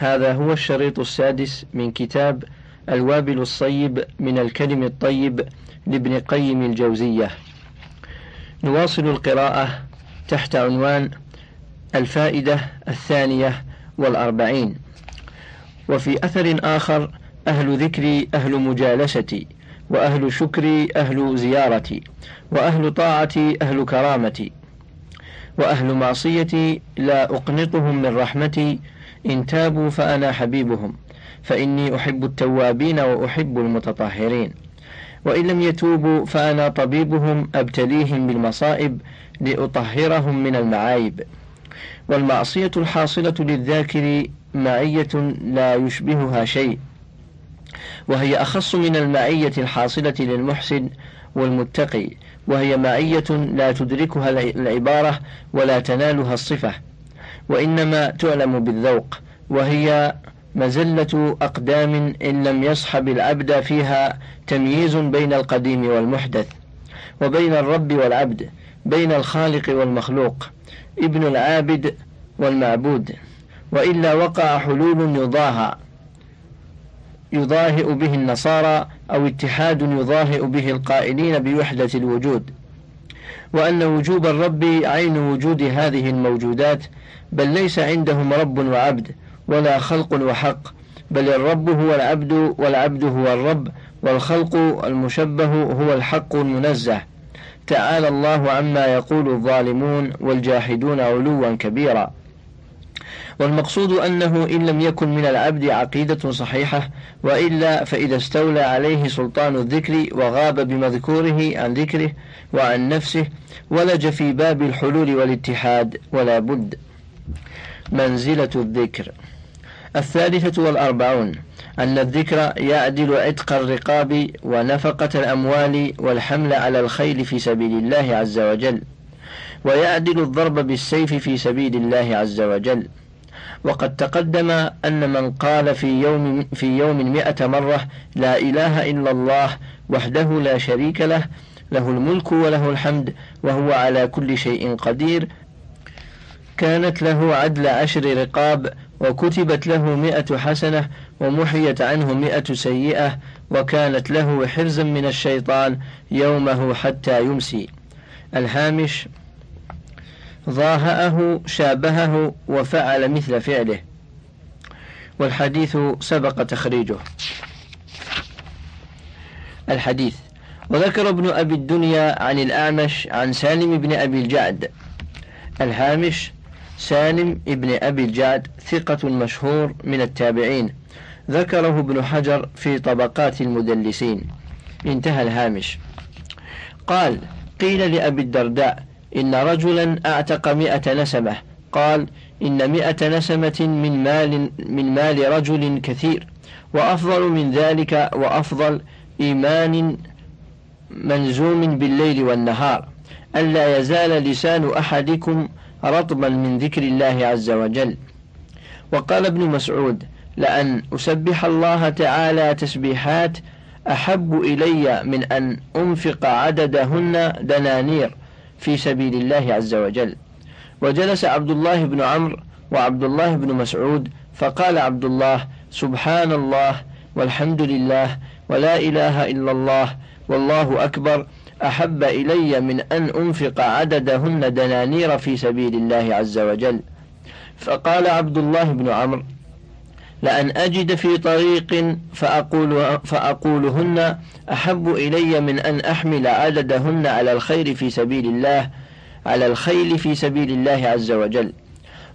هذا هو الشريط السادس من كتاب الوابل الصيب من الكلم الطيب لابن قيم الجوزية. نواصل القراءة تحت عنوان الفائدة الثانية والأربعين. وفي أثر آخر أهل ذكري أهل مجالستي وأهل شكري أهل زيارتي وأهل طاعتي أهل كرامتي وأهل معصيتي لا أقنطهم من رحمتي إن تابوا فأنا حبيبهم فإني أحب التوابين وأحب المتطهرين. وإن لم يتوبوا فأنا طبيبهم أبتليهم بالمصائب لأطهرهم من المعايب. والمعصية الحاصلة للذاكر معية لا يشبهها شيء وهي أخص من المعية الحاصلة للمحسن والمتقي وهي معية لا تدركها العبارة ولا تنالها الصفة. وإنما تعلم بالذوق وهي مزلة أقدام إن لم يصحب العبد فيها تمييز بين القديم والمحدث وبين الرب والعبد بين الخالق والمخلوق ابن العابد والمعبود وإلا وقع حلول يضاهى يضاهئ به النصارى أو اتحاد يضاهئ به القائلين بوحدة الوجود. وأن وجوب الرب عين وجود هذه الموجودات بل ليس عندهم رب وعبد ولا خلق وحق بل الرب هو العبد والعبد هو الرب والخلق المشبه هو الحق المنزه. تعالى الله عما يقول الظالمون والجاحدون علوا كبيرا. والمقصود أنه إن لم يكن من العبد عقيدة صحيحة وإلا فإذا استولى عليه سلطان الذكر وغاب بمذكوره عن ذكره وعن نفسه ولج في باب الحلول والاتحاد ولا بد منزلة الذكر. الثالثة والأربعون أن الذكر يعدل عتق الرقاب ونفقة الأموال والحمل على الخيل في سبيل الله عز وجل ويعدل الضرب بالسيف في سبيل الله عز وجل. وقد تقدم أن من قال في يوم في يوم مئة مرة لا إله إلا الله وحده لا شريك له له الملك وله الحمد وهو على كل شيء قدير كانت له عدل عشر رقاب وكتبت له مئة حسنة ومحيت عنه مئة سيئة وكانت له حرزا من الشيطان يومه حتى يمسي. الهامش ضاهأه شابهه وفعل مثل فعله. والحديث سبق تخريجه. الحديث وذكر ابن أبي الدنيا عن الأعمش عن سالم بن أبي الجعد. الهامش سالم ابن أبي الجعد ثقة مشهور من التابعين. ذكره ابن حجر في طبقات المدلسين. انتهى الهامش. قال قيل لأبي الدرداء إن رجلا أعتق مئة نسمة. قال إن مئة نسمة من مال من مال رجل كثير. وأفضل من ذلك وأفضل إيمان منزوم بالليل والنهار. ألا يزال لسان أحدكم رطبا من ذكر الله عز وجل. وقال ابن مسعود لأن أسبح الله تعالى تسبيحات أحب إلي من أن أنفق عددهن دنانير في سبيل الله عز وجل. وجلس عبد الله بن عمرو وعبد الله بن مسعود فقال عبد الله سبحان الله والحمد لله ولا إله إلا الله والله أكبر أحب إلي من أن أنفق عددهن دنانير في سبيل الله عز وجل. فقال عبد الله بن عمرو لأن أجد في طريق فأقول فأقولهن أحب إلي من أن أحمل عددهن على الخير في سبيل الله على الخيل في سبيل الله عز وجل.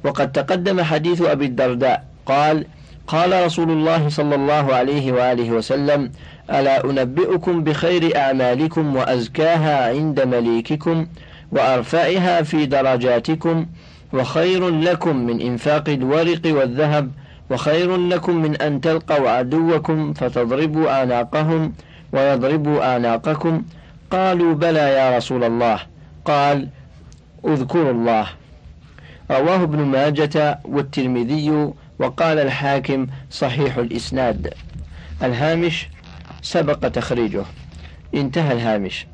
وقد تقدم حديث أبي الدرداء قال قال رسول الله صلى الله عليه وآله وسلم ألا أنبئكم بخير أعمالكم وأزكاها عند مليككم وأرفعها في درجاتكم وخير لكم من إنفاق الورق والذهب وخير لكم من أن تلقوا عدوكم فتضربوا أعناقهم ويضربوا أعناقكم قالوا بلى يا رسول الله. قال اذكروا الله. رواه ابن ماجة والترمذي وقال الحاكم صحيح الإسناد. الهامش سبق تخريجه. انتهى الهامش.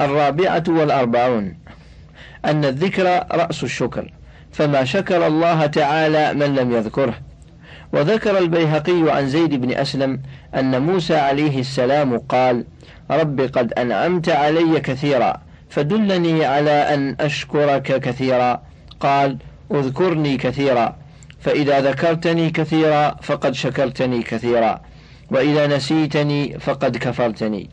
الرابعة والأربعون. أن الذكر رأس الشكر فما شكر الله تعالى من لم يذكره. وذكر البيهقي عن زيد بن أسلم أن موسى عليه السلام قال رب قد أنعمت علي كثيرا فدلني على أن أشكرك كثيرا. قال اذكرني كثيرا فإذا ذكرتني كثيرا فقد شكرتني كثيرا. وإذا نسيتني فقد كفرتني.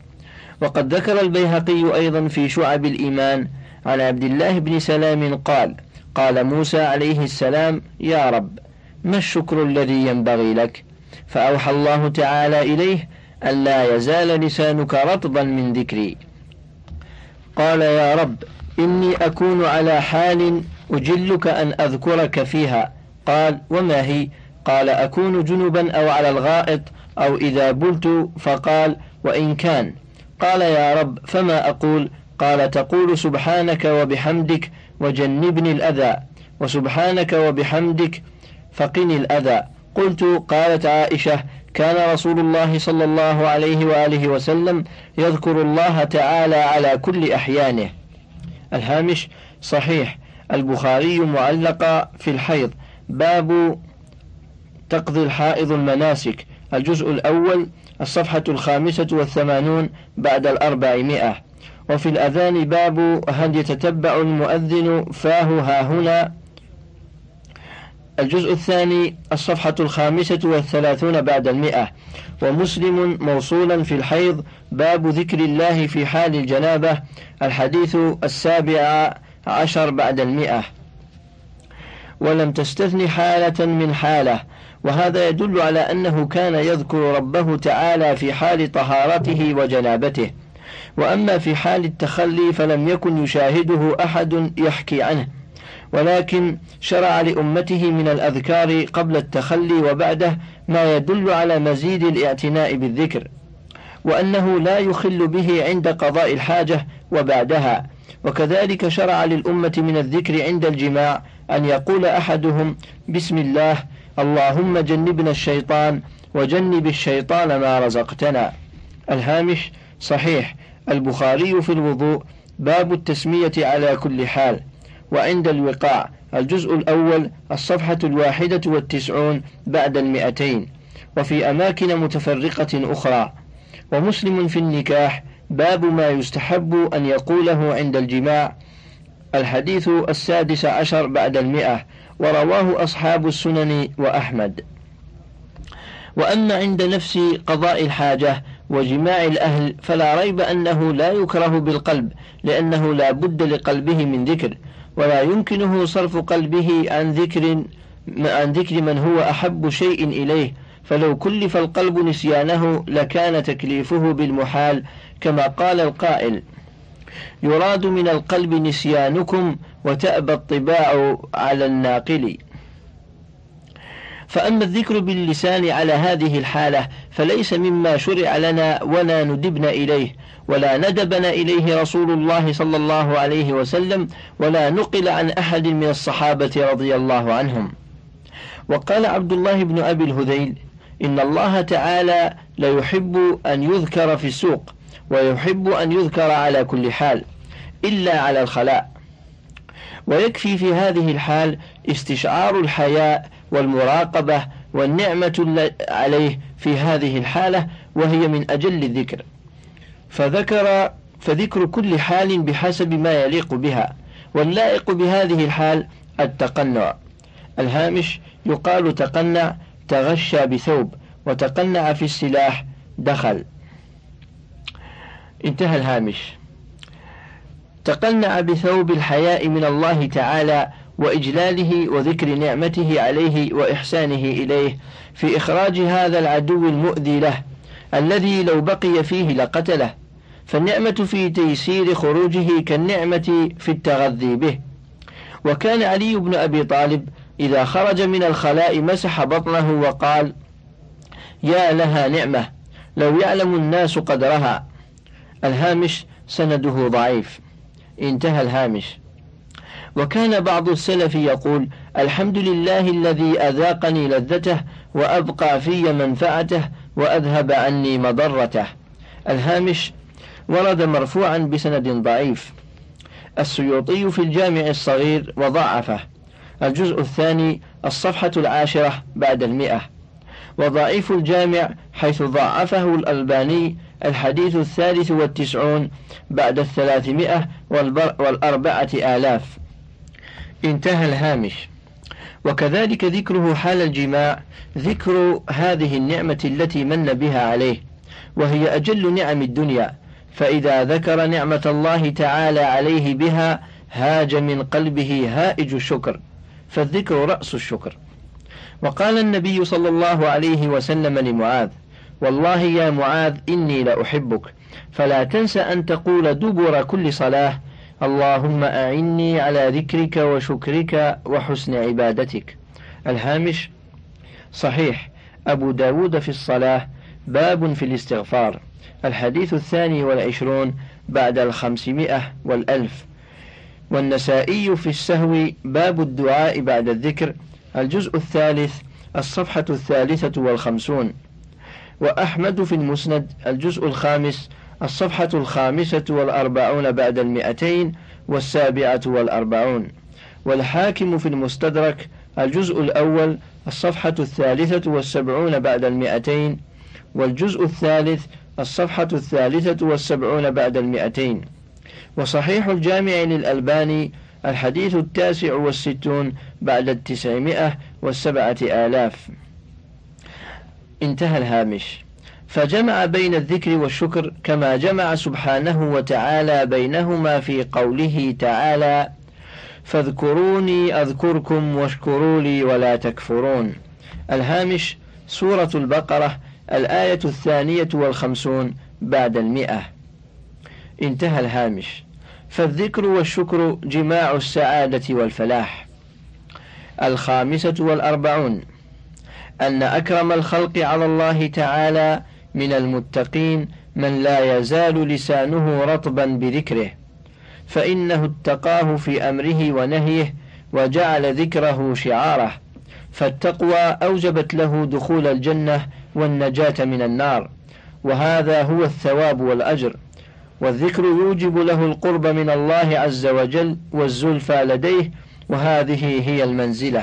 وقد ذكر البيهقي أيضا في شعب الإيمان عن عبد الله بن سلام قال قال موسى عليه السلام يا رب ما الشكر الذي ينبغي لك؟ فأوحى الله تعالى إليه أن لا يزال لسانك رطبا من ذكري. قال يا رب إني أكون على حال أجلك أن أذكرك فيها. قال وما هي؟ قال أكون جنبا أو على الغائط أو إذا بلت فقال وإن كان. قال يا رب فما أقول؟ قال تقول سبحانك وبحمدك وجنبني الأذى وسبحانك وبحمدك فقني الأذى. قلت قالت عائشة كان رسول الله صلى الله عليه وآله وسلم يذكر الله تعالى على كل أحيانه. الهامش صحيح. البخاري معلق في الحيض. باب تقضي الحائض المناسك. الجزء الأول الصفحة الخامسة والثمانون بعد الأربعمائة. وفي الأذان باب هل يتتبع المؤذن فاه ها هنا. الجزء الثاني الصفحة الخامسة والثلاثون بعد المئة ومسلم موصولا في الحيض. باب ذكر الله في حال الجنابة. الحديث السابع عشر بعد المئة ولم تستثن حالة من حالة. وهذا يدل على أنه كان يذكر ربه تعالى في حال طهارته وجنابته. وأما في حال التخلي فلم يكن يشاهده أحد يحكي عنه. ولكن شرع لأمته من الأذكار قبل التخلي وبعده ما يدل على مزيد الاعتناء بالذكر. وأنه لا يخل به عند قضاء الحاجة وبعدها. وكذلك شرع للأمة من الذكر عند الجماع أن يقول أحدهم بسم الله اللهم جنبنا الشيطان وجنب الشيطان ما رزقتنا. الهامش صحيح. البخاري في الوضوء. باب التسمية على كل حال. وعند الوقاع. الجزء الأول. الصفحة الواحدة والتسعون بعد المئتين. وفي أماكن متفرقة أخرى. ومسلم في النكاح. باب ما يستحب أن يقوله عند الجماع. الحديث السادس عشر بعد المئة. ورواه أصحاب السنن وأحمد. وأما عند نفس قضاء الحاجة وجماع الأهل فلا ريب أنه لا يكره بالقلب لأنه لا بد لقلبه من ذكر ولا يمكنه صرف قلبه عن ذكر عن ذكر من هو أحب شيء إليه. فلو كلف القلب نسيانه لكان تكليفه بالمحال كما قال القائل يراد من القلب نسيانكم وتأبى الطباع على الناقل. فأما الذكر باللسان على هذه الحالة فليس مما شرع لنا ولا ندبنا إليه ولا ندبنا إليه رسول الله صلى الله عليه وسلم ولا نقل عن أحد من الصحابة رضي الله عنهم. وقال عبد الله بن أبي الهذيل إن الله تعالى ليحب أن يذكر في السوق ويحب أن يذكر على كل حال إلا على الخلاء. ويكفي في هذه الحال استشعار الحياء والمراقبة والنعمة عليه في هذه الحالة وهي من أجل الذكر. فذكر فذكر كل حال بحسب ما يليق بها واللائق بهذه الحال التقنع. الهامش يقال تقنع تغشى بثوب وتقنع في السلاح دخل. انتهى الهامش. تقنع بثوب الحياء من الله تعالى وإجلاله وذكر نعمته عليه وإحسانه إليه في إخراج هذا العدو المؤذي له الذي لو بقي فيه لقتله. فالنعمة في تيسير خروجه كالنعمة في التغذي به. وكان علي بن أبي طالب إذا خرج من الخلاء مسح بطنه وقال يا لها نعمة لو يعلم الناس قدرها. الهامش سنده ضعيف. انتهى الهامش. وكان بعض السلف يقول الحمد لله الذي أذاقني لذته وأبقى في منفعته وأذهب عني مضرته. الهامش ورد مرفوعا بسند ضعيف. السيوطي في الجامع الصغير وضعفه. الجزء الثاني الصفحة العاشرة بعد المئة. وضعيف الجامع حيث ضعفه الألباني الحديث الثالث والتسعون بعد الثلاثمائة والأربعة آلاف. انتهى الهامش. وكذلك ذكره حال الجماع ذكر هذه النعمة التي من بها عليه وهي أجل نعم الدنيا. فإذا ذكر نعمة الله تعالى عليه بها هاج من قلبه هائج الشكر. فالذكر رأس الشكر. وقال النبي صلى الله عليه وسلم لمعاذ والله يا معاذ إني لأحبك فلا تنس أن تقول دبر كل صلاة. اللهم أعني على ذكرك وشكرك وحسن عبادتك. الهامش صحيح. أبو داود في الصلاة. باب في الاستغفار. الحديث الثاني والعشرون بعد الخمسمائة والألف. والنسائي في السهو باب الدعاء بعد الذكر. الجزء الثالث الصفحة الثالثة والخمسون. وأحمد في المسند الجزء الخامس الصفحة الخامسة والأربعون بعد المئتين والسابعة والأربعون. والحاكم في المستدرك الجزء الأول الصفحة الثالثة والسبعون بعد المئتين. والجزء الثالث الصفحة الثالثة والسبعون بعد المئتين. وصحيح الجامع للألباني الحديث التاسع والستون بعد التسعمائة والسبعة آلاف. انتهى الهامش. فجمع بين الذكر والشكر كما جمع سبحانه وتعالى بينهما في قوله تعالى فاذكروني أذكركم واشكروا لي ولا تكفرون الهامش سورة البقرة الآية الثانية والخمسون بعد المئة. انتهى الهامش. فالذكر والشكر جماع السعادة والفلاح. الخامسة والأربعون. أن أكرم الخلق على الله تعالى من المتقين من لا يزال لسانه رطبا بذكره. فإنه اتقاه في أمره ونهيه وجعل ذكره شعاره. فالتقوى أوجبت له دخول الجنة والنجاة من النار. وهذا هو الثواب والأجر. والذكر يوجب له القرب من الله عز وجل والزلفى لديه. وهذه هي المنزلة.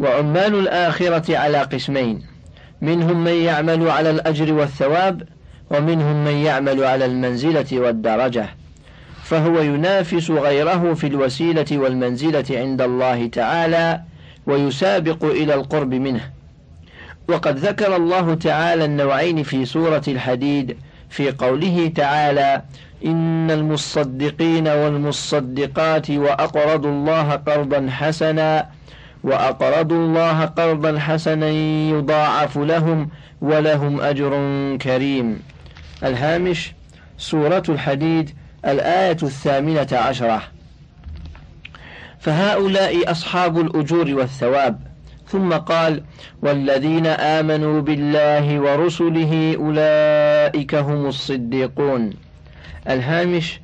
وعمال الآخرة على قسمين. منهم من يعمل على الأجر والثواب ومنهم من يعمل على المنزلة والدرجة. فهو ينافس غيره في الوسيلة والمنزلة عند الله تعالى ويسابق إلى القرب منه. وقد ذكر الله تعالى النوعين في سورة الحديد في قوله تعالى إن المصدقين والمصدقات وأقرضوا الله قرضا حسنا وأقرضوا الله قرضا حسنا يضاعف لهم ولهم أجر كريم. الهامش سورة الحديد الآية الثامنة عشرة. فهؤلاء أصحاب الأجور والثواب. ثم قال والذين آمنوا بالله ورسله أولئك هم الصديقون. الهامش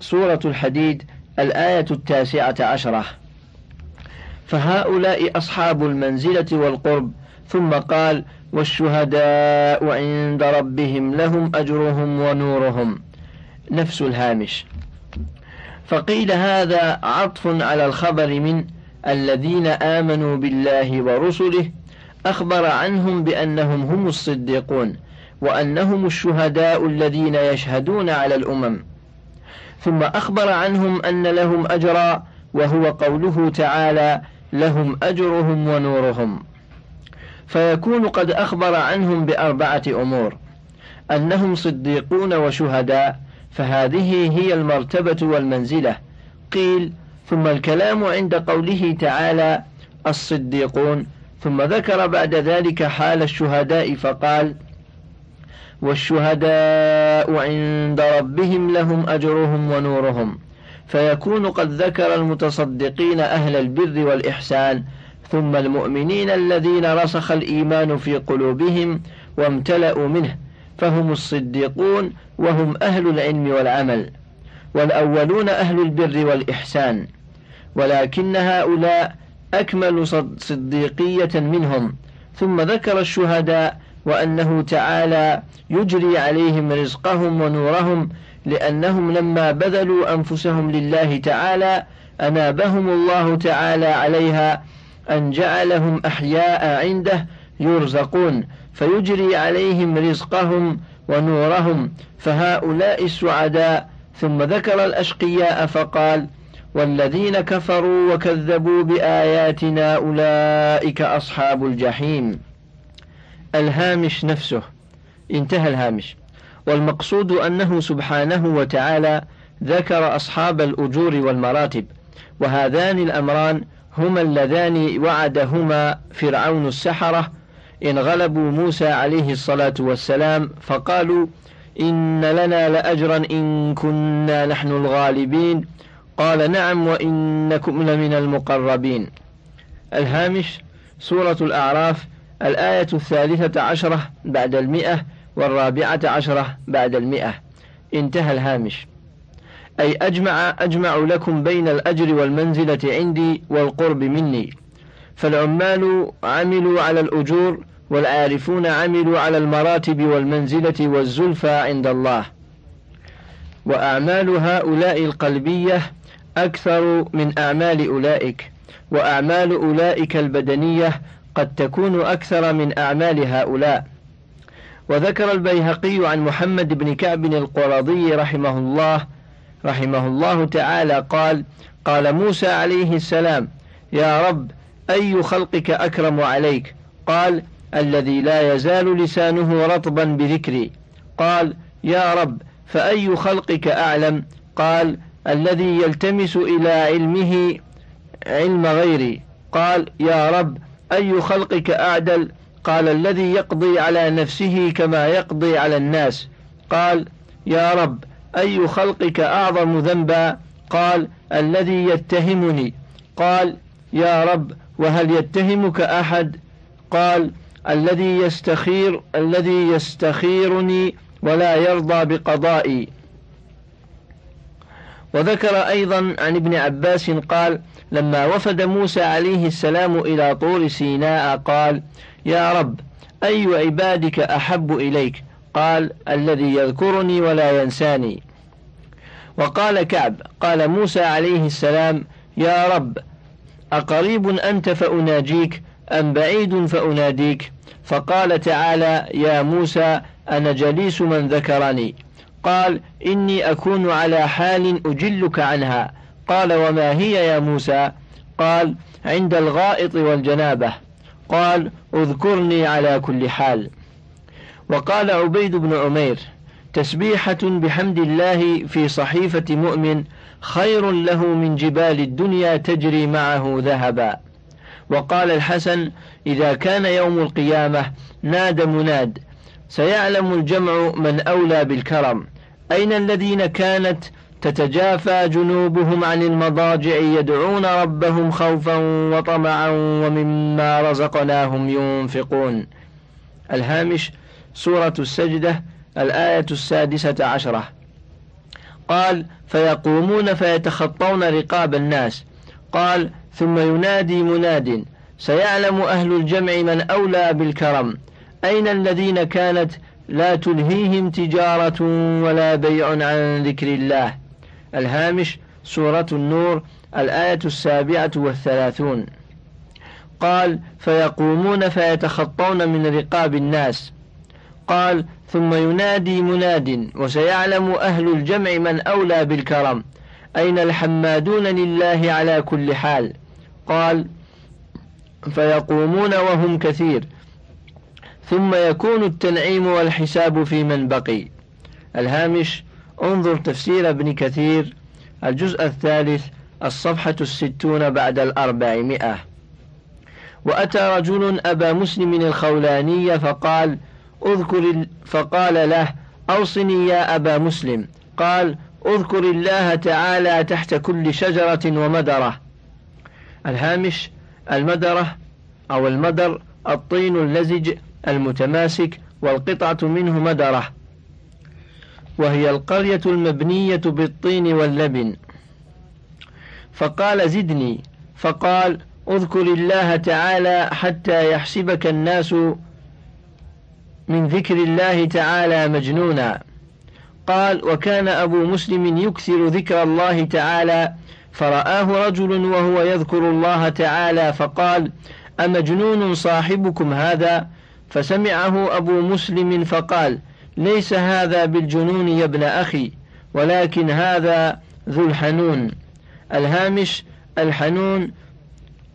سورة الحديد الآية التاسعة عشرة. فهؤلاء أصحاب المنزلة والقرب. ثم قال والشهداء عند ربهم لهم أجرهم ونورهم. نفس الهامش. فقيل هذا عطف على الخبر من الذين آمنوا بالله ورسله أخبر عنهم بأنهم هم الصديقون وأنهم الشهداء الذين يشهدون على الأمم. ثم أخبر عنهم أن لهم أجرا وهو قوله تعالى لهم أجرهم ونورهم. فيكون قد أخبر عنهم بأربعة أمور. أنهم صديقون وشهداء فهذه هي المرتبة والمنزلة. قيل ثم الكلام عند قوله تعالى الصديقون ثم ذكر بعد ذلك حال الشهداء فقال والشهداء عند ربهم لهم أجرهم ونورهم فيكون قد ذكر المتصدقين أهل البر والإحسان ثم المؤمنين الذين رسخ الإيمان في قلوبهم وامتلأوا منه فهم الصديقون وهم أهل العلم والعمل والأولون أهل البر والإحسان ولكن هؤلاء أكمل صديقية منهم ثم ذكر الشهداء وأنه تعالى يجري عليهم رزقهم ونورهم لأنهم لما بذلوا أنفسهم لله تعالى أنابهم الله تعالى عليها أن جعلهم أحياء عنده يرزقون فيجري عليهم رزقهم ونورهم فهؤلاء السعداء. ثم ذكر الأشقياء فقال والذين كفروا وكذبوا بآياتنا أولئك أصحاب الجحيم. الهامش نفسه. انتهى الهامش. والمقصود أنه سبحانه وتعالى ذكر أصحاب الأجور والمراتب وهذان الأمران هما اللذان وعدهما فرعون السحرة. إن غلبوا موسى عليه الصلاة والسلام فقالوا إن لنا لأجرا إن كنا نحن الغالبين. قال نعم وإنكم لمن المقربين. الهامش سورة الأعراف الآية الثالثة عشرة بعد المئة والرابعة عشرة بعد المئة. انتهى الهامش. أي أجمع أجمع لكم بين الأجر والمنزلة عندي والقرب مني. فالعمال عملوا على الأجور والعارفون عملوا على المراتب والمنزلة والزلفى عند الله. وأعمال هؤلاء القلبية أكثر من أعمال أولئك. وأعمال أولئك البدنية قد تكون أكثر من أعمال هؤلاء. وذكر البيهقي عن محمد بن كعب القرظي رحمه الله رحمه الله تعالى قال قال موسى عليه السلام يا رب أي خلقك أكرم عليك؟ قال الذي لا يزال لسانه رطبا بذكري. قال يا رب فأي خلقك أعلم؟ قال الذي يلتمس إلى علمه علم غيري. قال يا رب أي خلقك أعدل؟ قال الذي يقضي على نفسه كما يقضي على الناس. قال يا رب أي خلقك أعظم ذنبا؟ قال الذي يتهمني. قال يا رب وهل يتهمك أحد؟ قال الذي يستخير الذي يستخيرني ولا يرضى بقضائي. وذكر أيضا عن ابن عباس قال لما وفد موسى عليه السلام إلى طور سيناء قال يا رب أي عبادك أحب إليك؟ قال الذي يذكرني ولا ينساني. وقال كعب قال موسى عليه السلام يا رب أقريب أنت فأناجيك أم بعيد فأناديك؟ فقال تعالى يا موسى أنا جليس من ذكرني. قال إني أكون على حال أجلك عنها. قال وما هي يا موسى؟ قال عند الغائط والجنابة. قال اذكرني على كل حال. وقال عبيد بن عمير تسبيحة بحمد الله في صحيفة مؤمن خير له من جبال الدنيا تجري معه ذهبا. وقال الحسن إذا كان يوم القيامة نادى مناد سيعلم الجمع من أولى بالكرم أين الذين كانت تتجافى جنوبهم عن المضاجع يدعون ربهم خوفا وطمعا ومما رزقناهم ينفقون. الهامش سورة السجدة الآية السادسة عشرة. قال فيقومون فيتخطون رقاب الناس. قال ثم ينادي مناد سيعلم أهل الجمع من أولى بالكرم. أين الذين كانت لا تلهيهم تجارة ولا بيع عن ذكر الله؟ الهامش سورة النور الآية السابعة والثلاثون. قال فيقومون فيتخطون من رقاب الناس. قال ثم ينادي مناد وسيعلم أهل الجمع من أولى بالكرم. أين الحمادون لله على كل حال؟ قال فيقومون وهم كثير. ثم يكون التنعيم والحساب في من بقي. الهامش انظر تفسير ابن كثير الجزء الثالث الصفحة الستون بعد الأربعمائة. وأتى رجل أبا مسلم الخولاني فقال أذكر فقال له أوصني يا أبا مسلم. قال أذكر الله تعالى تحت كل شجرة ومدرة. الهامش المدرة أو المدر الطين اللزج المتماسك والقطعة منه مدرة. وهي القرية المبنية بالطين واللبن. فقال زدني. فقال اذكر الله تعالى حتى يحسبك الناس من ذكر الله تعالى مجنونا. قال وكان أبو مسلم يكثر ذكر الله تعالى. فرآه رجل وهو يذكر الله تعالى فقال أمجنون صاحبكم هذا؟ فسمعه أبو مسلم فقال ليس هذا بالجنون يا ابن أخي ولكن هذا ذو الحنون. الهامش الحنون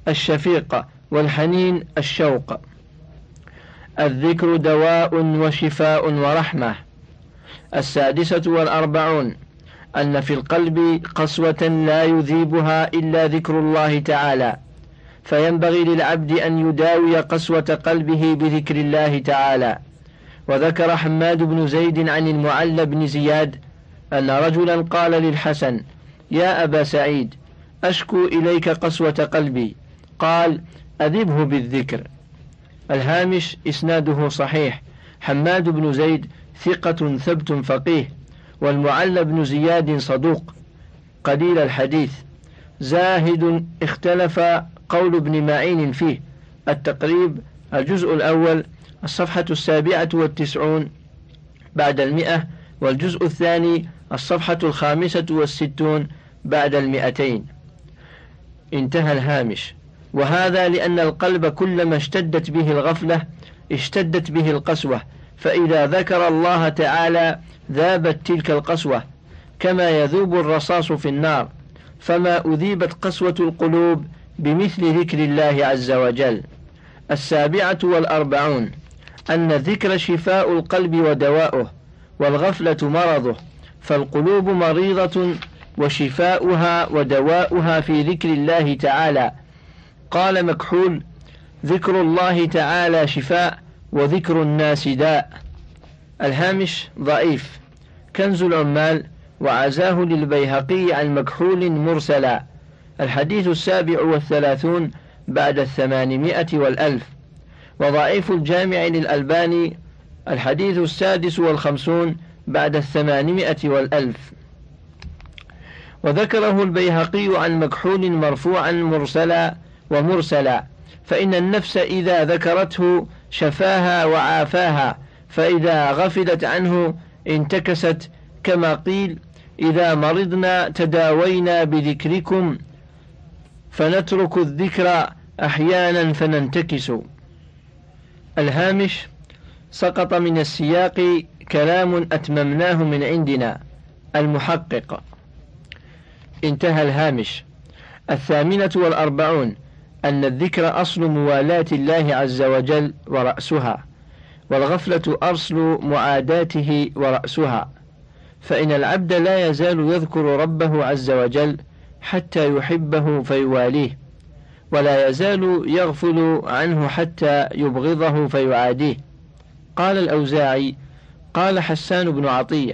الشفيق والحنين الشوق. الذكر دواء وشفاء ورحمة. السادسة والأربعون أن في القلب قسوة لا يذيبها إلا ذكر الله تعالى. فينبغي للعبد أن يداوي قسوة قلبه بذكر الله تعالى. وذكر حماد بن زيد عن المعلى بن زياد أن رجلا قال للحسن يا أبا سعيد أشكو إليك قسوة قلبي. قال أذبه بالذكر. الهامش إسناده صحيح حماد بن زيد ثقة ثبت فقيه والمعلى بن زياد صدوق. قليل الحديث. زاهد اختلف قول ابن معين فيه. التقريب الجزء الأول الصفحة السابعة والتسعون بعد المئة والجزء الثاني الصفحة الخامسة والستون بعد المئتين. انتهى الهامش. وهذا لأن القلب كلما اشتدت به الغفلة اشتدت به القسوة. فإذا ذكر الله تعالى ذابت تلك القسوة كما يذوب الرصاص في النار. فما أذيبت قسوة القلوب بمثل ذكر الله عز وجل. السابعة والأربعون. أن الذكر شفاء القلب ودواؤه والغفلة مرضه فالقلوب مريضة وشفاؤها ودواؤها في ذكر الله تعالى. قال مكحول ذكر الله تعالى شفاء وذكر الناس داء. الهامش ضعيف. كنز العمال وعزاه للبيهقي عن مكحول مرسلا. الحديث السابع والثلاثون بعد الثمانمائة والألف. وضعيف الجامع للألباني الحديث السادس والخمسون بعد الثمانمائة والألف. وذكره البيهقي عن مكحول مرفوعا مرسلا ومرسلا فإن النفس إذا ذكرته شفاها وعافاها فإذا غفلت عنه انتكست كما قيل إذا مرضنا تداوينا بذكركم فنترك الذكر أحيانا فننتكس. الهامش سقط من السياق كلام أتممناه من عندنا المحقق. انتهى الهامش. الثامنة والأربعون أن الذكر أصل موالاة الله عز وجل ورأسها والغفلة أصل معاداته ورأسها. فإن العبد لا يزال يذكر ربه عز وجل حتى يحبه فيواليه. ولا يزال يغفل عنه حتى يبغضه فيعاديه. قال الأوزاعي قال حسان بن عطية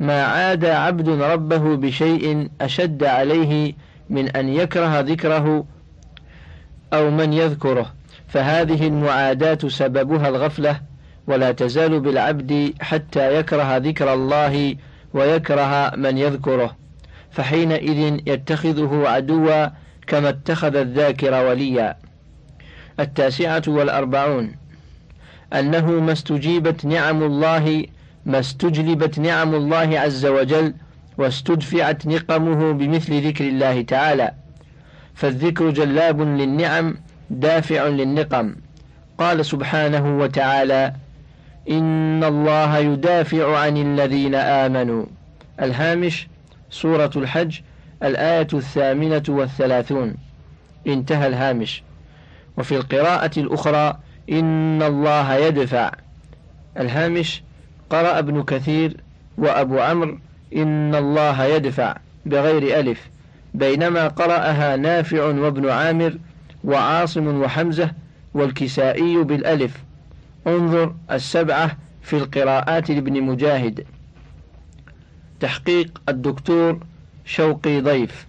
ما عاد عبد ربه بشيء أشد عليه من أن يكره ذكره أو من يذكره. فهذه المعاداة سببها الغفلة ولا تزال بالعبد حتى يكره ذكر الله ويكره من يذكره. فحينئذ يتخذه عدوا كما اتخذ الذاكر وليا. التاسعة والأربعون. أنه ما استجيبت نعم الله ما استجلبت نعم الله عز وجل واستدفعت نقمه بمثل ذكر الله تعالى. فالذكر جلاب للنعم دافع للنقم. قال سبحانه وتعالى إن الله يدافع عن الذين آمنوا. الهامش سورة الحج الآية الثامنة والثلاثون. انتهى الهامش. وفي القراءة الأخرى إن الله يدفع. الهامش قرأ ابن كثير وأبو عمرو إن الله يدفع بغير ألف. بينما قرأها نافع وابن عامر وعاصم وحمزة والكسائي بالألف. انظر السبعة في القراءات لابن مجاهد. تحقيق الدكتور شوقي ضيف.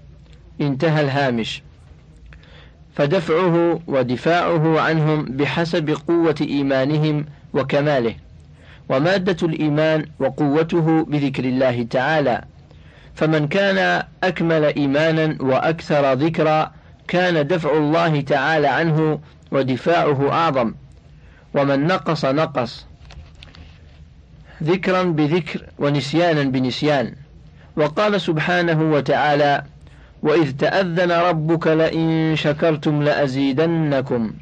انتهى الهامش. فدفعه ودفاعه عنهم بحسب قوة إيمانهم وكماله. ومادة الإيمان وقوته بذكر الله تعالى. فمن كان أكمل إيمانا وأكثر ذكرا كان دفع الله تعالى عنه ودفاعه أعظم. ومن نقص نقص. ذكرا بذكر ونسيانا بنسيان. وقال سبحانه وتعالى وإذ تأذن ربك لئن شكرتم لأزيدنكم.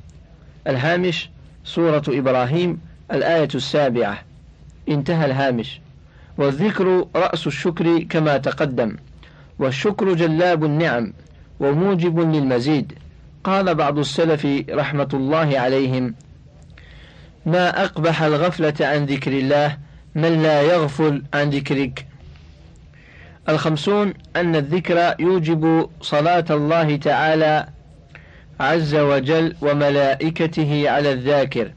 الهامش سورة إبراهيم الآية السابعة. انتهى الهامش. والذكر رأس الشكر كما تقدم. والشكر جلاب النعم وموجب للمزيد. قال بعض السلف رحمة الله عليهم ما أقبح الغفلة عن ذكر الله من لا يغفل عن ذكرك. الخمسون أن الذكر يوجب صلاة الله تعالى عز وجل وملائكته على الذاكر.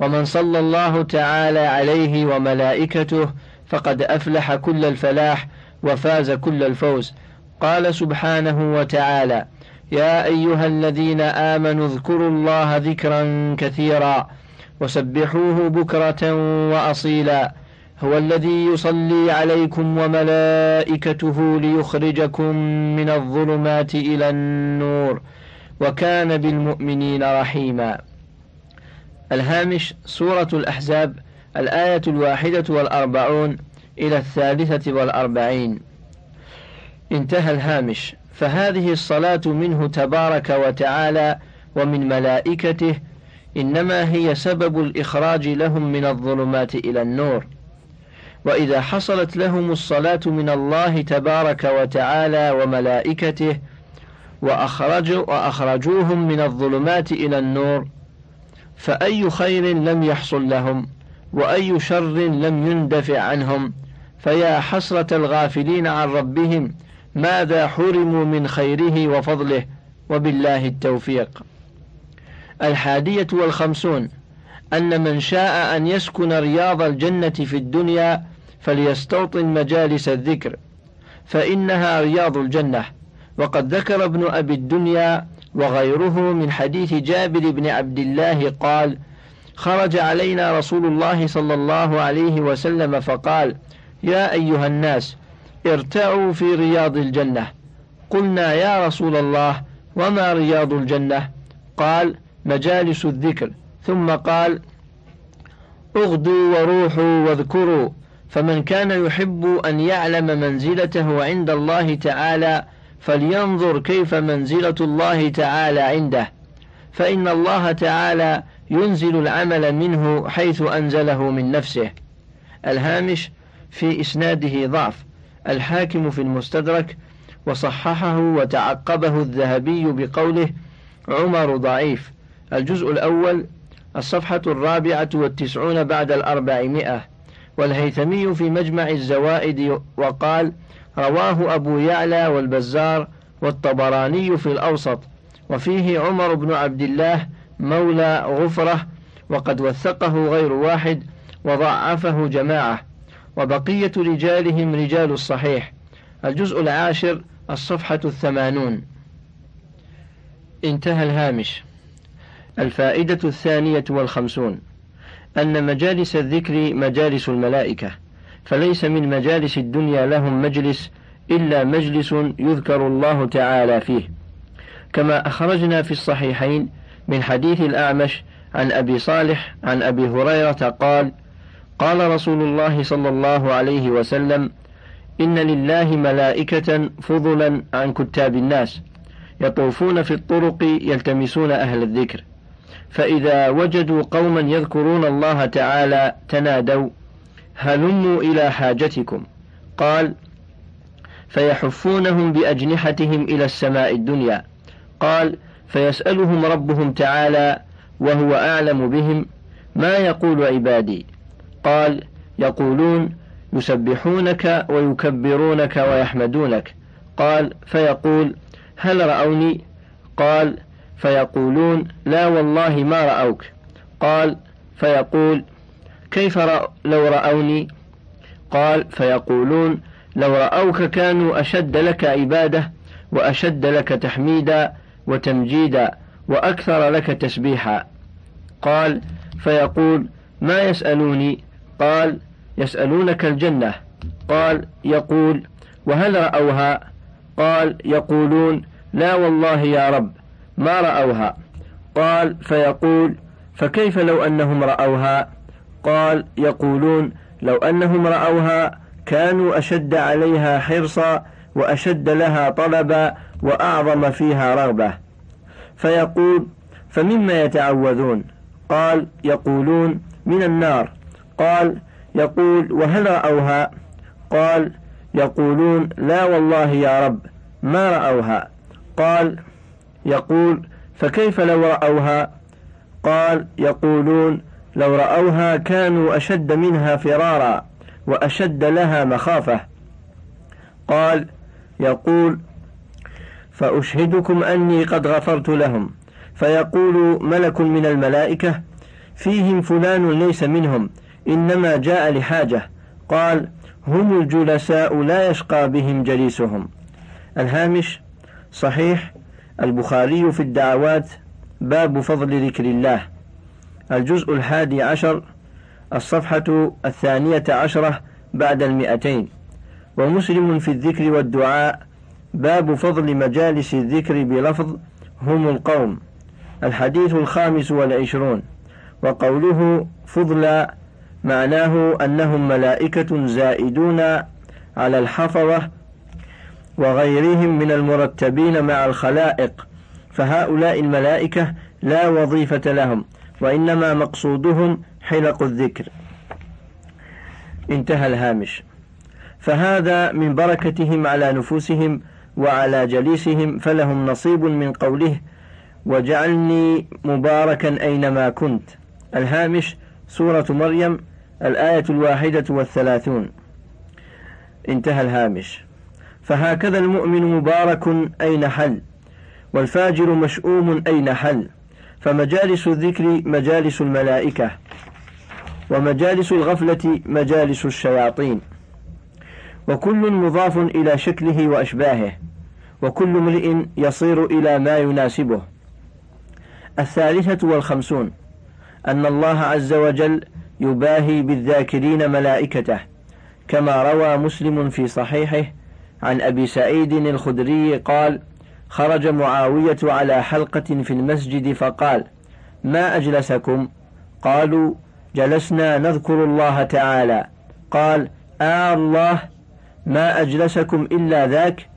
ومن صلى الله تعالى عليه وملائكته فقد أفلح كل الفلاح وفاز كل الفوز. قال سبحانه وتعالى يا أيها الذين آمنوا اذكروا الله ذكرا كثيرا وسبحوه بكرة وأصيلا. هو الذي يصلي عليكم وملائكته ليخرجكم من الظلمات إلى النور وكان بالمؤمنين رحيما. الهامش سورة الأحزاب الآية الواحدة والأربعون إلى الثالثة والأربعين. انتهى الهامش. فهذه الصلاة منه تبارك وتعالى ومن ملائكته إنما هي سبب الإخراج لهم من الظلمات إلى النور. وإذا حصلت لهم الصلاة من الله تبارك وتعالى وملائكته وأخرجوا وأخرجوهم من الظلمات إلى النور فأي خير لم يحصل لهم وأي شر لم يندفع عنهم. فيا حسرة الغافلين عن ربهم ماذا حرموا من خيره وفضله؟ وبالله التوفيق. الحادية والخمسون أن من شاء أن يسكن رياض الجنة في الدنيا فليستوطن مجالس الذكر فإنها رياض الجنة. وقد ذكر ابن أبي الدنيا وغيره من حديث جابر بن عبد الله قال خرج علينا رسول الله صلى الله عليه وسلم فقال يا أيها الناس ارتعوا في رياض الجنة. قلنا يا رسول الله وما رياض الجنة؟ قال مجالس الذكر. ثم قال اغدوا وروحوا واذكروا. فمن كان يحب أن يعلم منزلته عند الله تعالى فلينظر كيف منزلة الله تعالى عنده. فإن الله تعالى ينزل العمل منه حيث أنزله من نفسه. الهامش في إسناده ضعف. الحاكم في المستدرك وصححه وتعقبه الذهبي بقوله عمر ضعيف. الجزء الأول الصفحة الرابعة والتسعون بعد الأربعمائة. والهيثمي في مجمع الزوائد وقال رواه أبو يعلى والبزار والطبراني في الأوسط وفيه عمر بن عبد الله مولى غفرة وقد وثقه غير واحد وضعفه جماعة وبقية رجالهم رجال الصحيح. الجزء العاشر الصفحة الثمانون. انتهى الهامش. الفائدة الثانية والخمسون. أن مجالس الذكر مجالس الملائكة فليس من مجالس الدنيا لهم مجلس إلا مجلس يذكر الله تعالى فيه. كما أخرجنا في الصحيحين من حديث الأعمش عن أبي صالح عن أبي هريرة قال قال رسول الله صلى الله عليه وسلم إن لله ملائكة فضلا عن كتاب الناس يطوفون في الطرق يلتمسون أهل الذكر. فإذا وجدوا قوما يذكرون الله تعالى تنادوا هلموا إلى حاجتكم. قال فيحفونهم بأجنحتهم إلى السماء الدنيا. قال فيسألهم ربهم تعالى وهو أعلم بهم ما يقول عبادي؟ قال يقولون يسبحونك ويكبرونك ويحمدونك. قال فيقول هل رأوني؟ قال فيقولون لا والله ما رأوك. قال فيقول كيف رأ لو رأوني؟ قال فيقولون لو رأوك كانوا أشد لك عبادة وأشد لك تحميدا وتمجيدا وأكثر لك تسبيحا. قال فيقول ما يسألوني؟ قال يسألونك الجنة. قال يقول وهل رأوها؟ قال يقولون لا والله يا رب. ما رأوها؟ قال فيقول فكيف لو أنهم رأوها؟ قال يقولون لو أنهم رأوها كانوا أشد عليها حرصا وأشد لها طلبا وأعظم فيها رغبة. فيقول فمما يتعوذون؟ قال يقولون من النار. قال يقول وهل رأوها؟ قال يقولون لا والله يا رب ما رأوها. قال يقول فكيف لو رأوها؟ قال يقولون لو رأوها كانوا أشد منها فرارا وأشد لها مخافة. قال يقول فأشهدكم أني قد غفرت لهم فيقول ملك من الملائكة فيهم فلان ليس منهم إنما جاء لحاجة. قال هم الجلساء لا يشقى بهم جليسهم. الهامش صحيح البخاري في الدعوات باب فضل ذكر الله. الجزء الحادي عشر الصفحة الثانية عشرة بعد المئتين. ومسلم في الذكر والدعاء باب فضل مجالس الذكر بلفظ هم القوم. الحديث الخامس والعشرون. وقوله فضل معناه أنهم ملائكة زائدون على الحفظة وغيرهم من المرتبين مع الخلائق فهؤلاء الملائكة لا وظيفة لهم وإنما مقصودهم حلق الذكر. انتهى الهامش. فهذا من بركتهم على نفوسهم وعلى جليسهم فلهم نصيب من قوله وجعلني مباركا أينما كنت الهامش سورة مريم الآية الواحدة والثلاثون. انتهى الهامش. فهكذا المؤمن مبارك أين حل؟ والفاجر مشؤوم أين حل؟ فمجالس الذكر مجالس الملائكة ومجالس الغفلة مجالس الشياطين. وكل مضاف إلى شكله وأشباهه وكل امرئ يصير إلى ما يناسبه. الثالثة والخمسون أن الله عز وجل يباهي بالذاكرين ملائكته كما روى مسلم في صحيحه عن أبي سعيد الخدري قال خرج معاوية على حلقة في المسجد فقال ما أجلسكم؟ قالوا جلسنا نذكر الله تعالى. قال آه الله ما أجلسكم إلا ذاك؟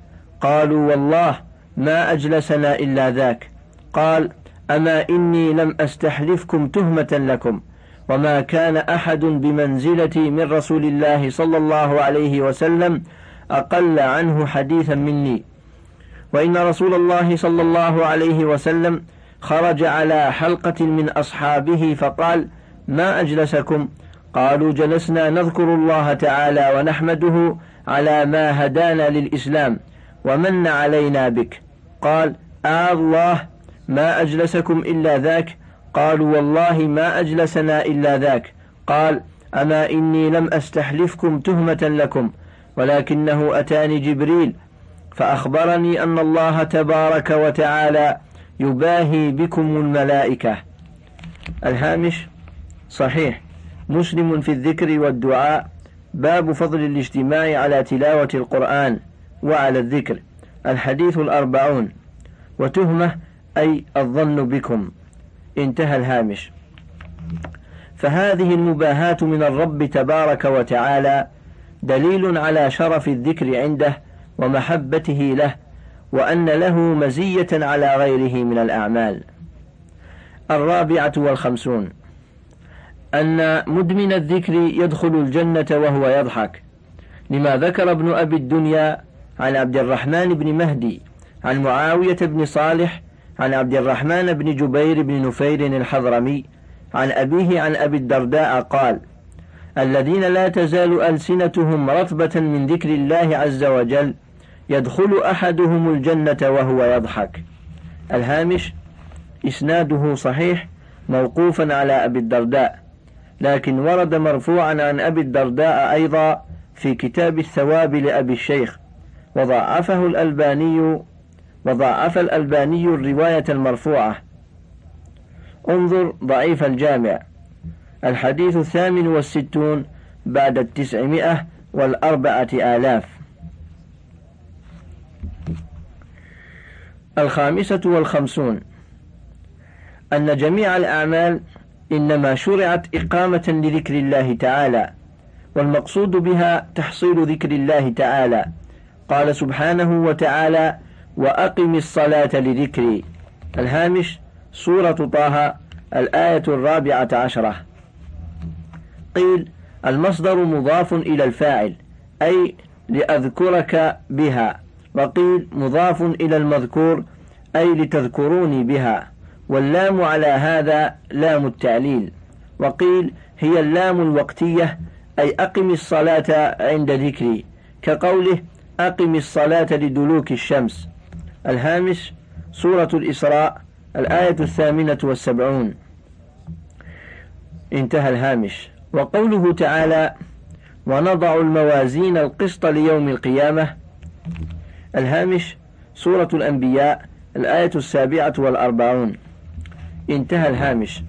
قالوا والله ما أجلسنا إلا ذاك. قال أما إني لم أستحلفكم تهمة لكم وما كان أحد بمنزلتي من رسول الله صلى الله عليه وسلم أقل عنه حديثا مني. وإن رسول الله صلى الله عليه وسلم خرج على حلقة من أصحابه فقال ما أجلسكم؟ قالوا جلسنا نذكر الله تعالى ونحمده على ما هدانا للإسلام ومن علينا بك. قال آه الله ما أجلسكم إلا ذاك. قالوا والله ما أجلسنا إلا ذاك. قال أما إني لم أستحلفكم تهمة لكم ولكنه أتاني جبريل فأخبرني أن الله تبارك وتعالى يباهي بكم الملائكة. الهامش صحيح. مسلم في الذكر والدعاء باب فضل الاجتماع على تلاوة القرآن وعلى الذكر. الحديث الأربعون. وتهمة أي الظن بكم. انتهى الهامش. فهذه المباهاة من الرب تبارك وتعالى دليل على شرف الذكر عنده ومحبته له وأن له مزية على غيره من الأعمال. الرابعة والخمسون. أن مدمن الذكر يدخل الجنة وهو يضحك. لما ذكر ابن أبي الدنيا عن عبد الرحمن بن مهدي عن معاوية بن صالح عن عبد الرحمن بن جبير بن نفير الحضرمي عن أبيه عن أبي الدرداء قال الذين لا تزال ألسنتهم رطبة من ذكر الله عز وجل يدخل أحدهم الجنة وهو يضحك. الهامش إسناده صحيح موقوفا على أبي الدرداء لكن ورد مرفوعا عن أبي الدرداء أيضا في كتاب الثواب لأبي الشيخ. وضعفه الألباني وضعف الألباني الرواية المرفوعة. انظر ضعيف الجامع. الحديث الثامن والستون بعد التسعمائة والأربعة آلاف. الخامسة والخمسون. أن جميع الأعمال إنما شرعت إقامة لذكر الله تعالى والمقصود بها تحصيل ذكر الله تعالى. قال سبحانه وتعالى وأقم الصلاة لذكري. الهامش سورة طه الآية الرابعة عشرة. قيل المصدر مضاف إلى الفاعل أي لأذكرك بها وقيل مضاف إلى المذكور أي لتذكروني بها واللام على هذا لام التعليل وقيل هي اللام الوقتية أي أقم الصلاة عند ذكري كقوله أقم الصلاة لدلوك الشمس. الهامش سورة الإسراء الآية الثامنة والسبعون. انتهى الهامش. وقوله تعالى ونضع الموازين القسط ليوم القيامة الهامش سورة الأنبياء الآية السابعة والأربعون. انتهى الهامش.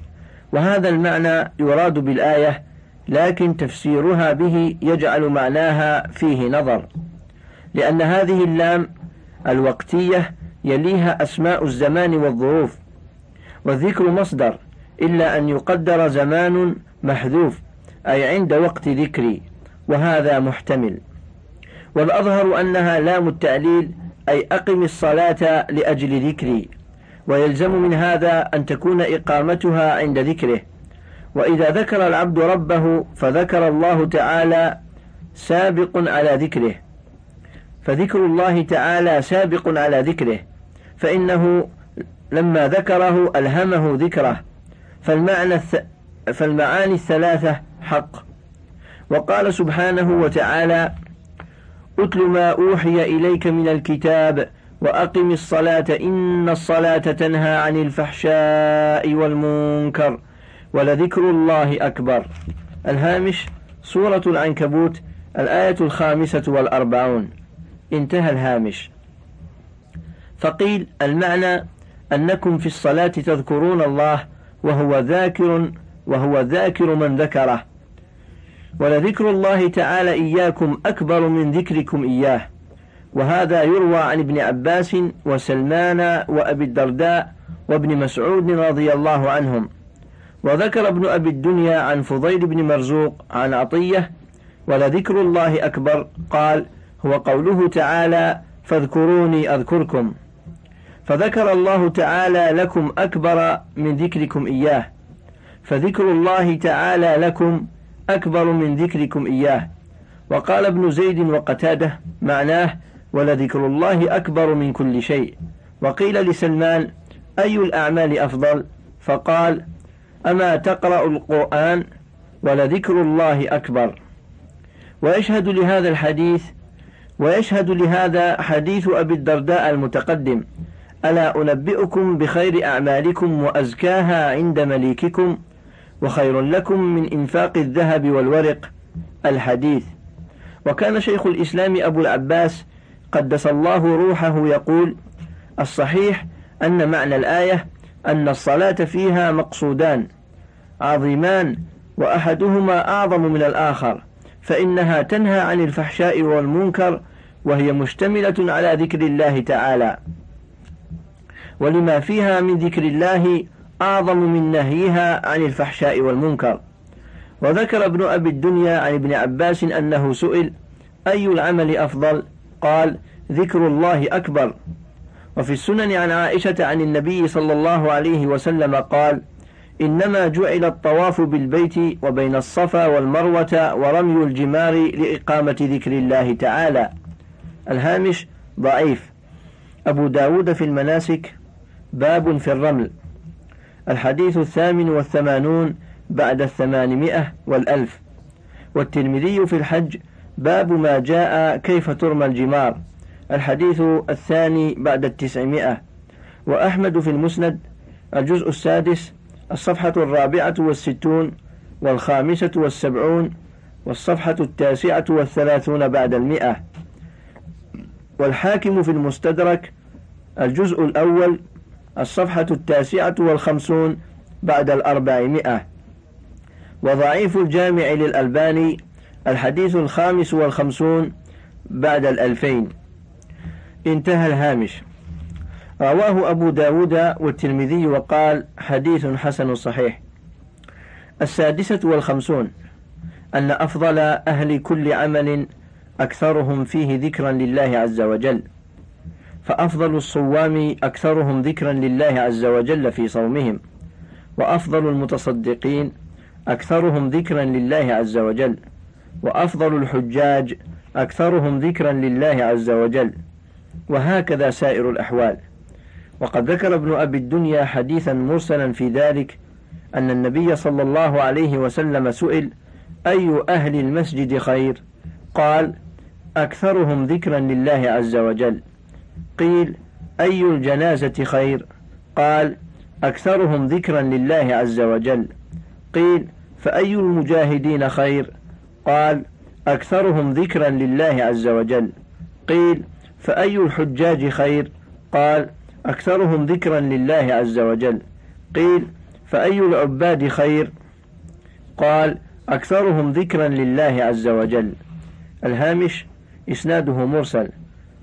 وهذا المعنى يراد بالآية لكن تفسيرها به يجعل معناها فيه نظر لأن هذه اللام الوقتية يليها أسماء الزمان والظروف والذكر مصدر إلا أن يقدر زمان محذوف. أي عند وقت ذكري وهذا محتمل. والأظهر أنها لام التعليل أي أقم الصلاة لأجل ذكري. ويلزم من هذا أن تكون إقامتها عند ذكره. وإذا ذكر العبد ربه فذكر الله تعالى سابق على ذكره. فذكر الله تعالى سابق على ذكره. فإنه لما ذكره ألهمه ذكره. فالمعنى الث... فالمعاني الثلاثة حق. وقال سبحانه وتعالى أتل ما أوحي إليك من الكتاب وأقم الصلاة إن الصلاة تنهى عن الفحشاء والمنكر ولذكر الله أكبر. الهامش سورة العنكبوت الآية الخامسة والأربعون. انتهى الهامش. فقيل المعنى أنكم في الصلاة تذكرون الله وهو ذاكر وهو ذاكر من ذكره. ولذكر الله تعالى إياكم أكبر من ذكركم إياه. وهذا يروى عن ابن عباس وسلمان وأبي الدرداء وابن مسعود رضي الله عنهم. وذكر ابن أبي الدنيا عن فضيل بن مرزوق عن عطية ولذكر الله أكبر قال هو قوله تعالى فاذكروني أذكركم. فذكر الله تعالى لكم أكبر من ذكركم إياه. فذكر الله تعالى لكم أكبر من ذكركم إياه. وقال ابن زيد وقتاده معناه ولذكر الله أكبر من كل شيء. وقيل لسلمان أي الأعمال أفضل؟ فقال أما تقرأ القرآن ولذكر الله أكبر. ويشهد لهذا الحديث ويشهد لهذا حديث أبي الدرداء المتقدم ألا أنبئكم بخير أعمالكم وأزكاها عند مليككم؟ وخير لكم من إنفاق الذهب والورق الحديث. وكان شيخ الإسلام أبو العباس قدس الله روحه يقول الصحيح أن معنى الآية أن الصلاة فيها مقصودان عظيمان وأحدهما أعظم من الآخر فإنها تنهى عن الفحشاء والمنكر وهي مشتملة على ذكر الله تعالى. ولما فيها من ذكر الله أعظم من نهيها عن الفحشاء والمنكر. وذكر ابن أبي الدنيا عن ابن عباس أنه سئل أي العمل أفضل؟ قال ذكر الله أكبر. وفي السنن عن عائشة عن النبي صلى الله عليه وسلم قال إنما جعل الطواف بالبيت وبين الصفا والمروة ورمي الجمار لإقامة ذكر الله تعالى. الهامش ضعيف. أبو داود في المناسك باب في الرمل. الحديث الثامن والثمانون بعد الثمانمائة والألف. والترمذي في الحج باب ما جاء كيف ترمى الجمار. الحديث الثاني بعد التسعمائة. وأحمد في المسند الجزء السادس الصفحة الرابعة والستون والخامسة والسبعون والصفحة التاسعة والثلاثون بعد المئة والحاكم في المستدرك الجزء الأول الصفحة التاسعة والخمسون بعد الأربعمائة. وضعيف الجامع للألباني الحديث الخامس والخمسون بعد الألفين. انتهى الهامش. رواه أبو داود والترمذي وقال حديث حسن صحيح. السادسة والخمسون. أن أفضل أهل كل عمل أكثرهم فيه ذكرا لله عز وجل. فأفضل الصوام أكثرهم ذكرا لله عز وجل في صومهم وأفضل المتصدقين أكثرهم ذكرا لله عز وجل وأفضل الحجاج أكثرهم ذكرا لله عز وجل وهكذا سائر الأحوال. وقد ذكر ابن أبي الدنيا حديثا مرسلا في ذلك أن النبي صلى الله عليه وسلم سئل أي أهل المسجد خير؟ قال أكثرهم ذكرا لله عز وجل. قيل أي الجنازة خير؟ قال أكثرهم ذكرا لله عز وجل. قيل فأي المجاهدين خير؟ قال أكثرهم ذكرا لله عز وجل. قيل فأي الحجاج خير؟ قال أكثرهم ذكرا لله عز وجل. قيل فأي العباد خير؟ قال أكثرهم ذكرا لله عز وجل. الهامش إسناده مرسل.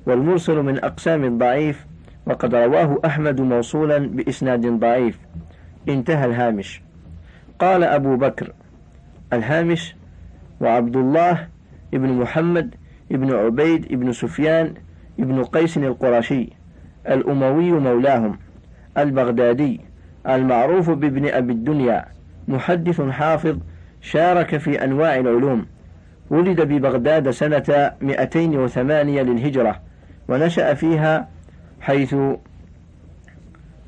والمرسل من أقسام الضعيف وقد رواه أحمد موصولا بإسناد ضعيف. انتهى الهامش. قال أبو بكر الهامش وعبد الله ابن محمد ابن عبيد ابن سفيان ابن قيس القرشي الأموي مولاهم البغدادي المعروف بابن أبي الدنيا محدث حافظ شارك في أنواع العلوم ولد ببغداد سنة 208 للهجرة. ونشأ فيها حيث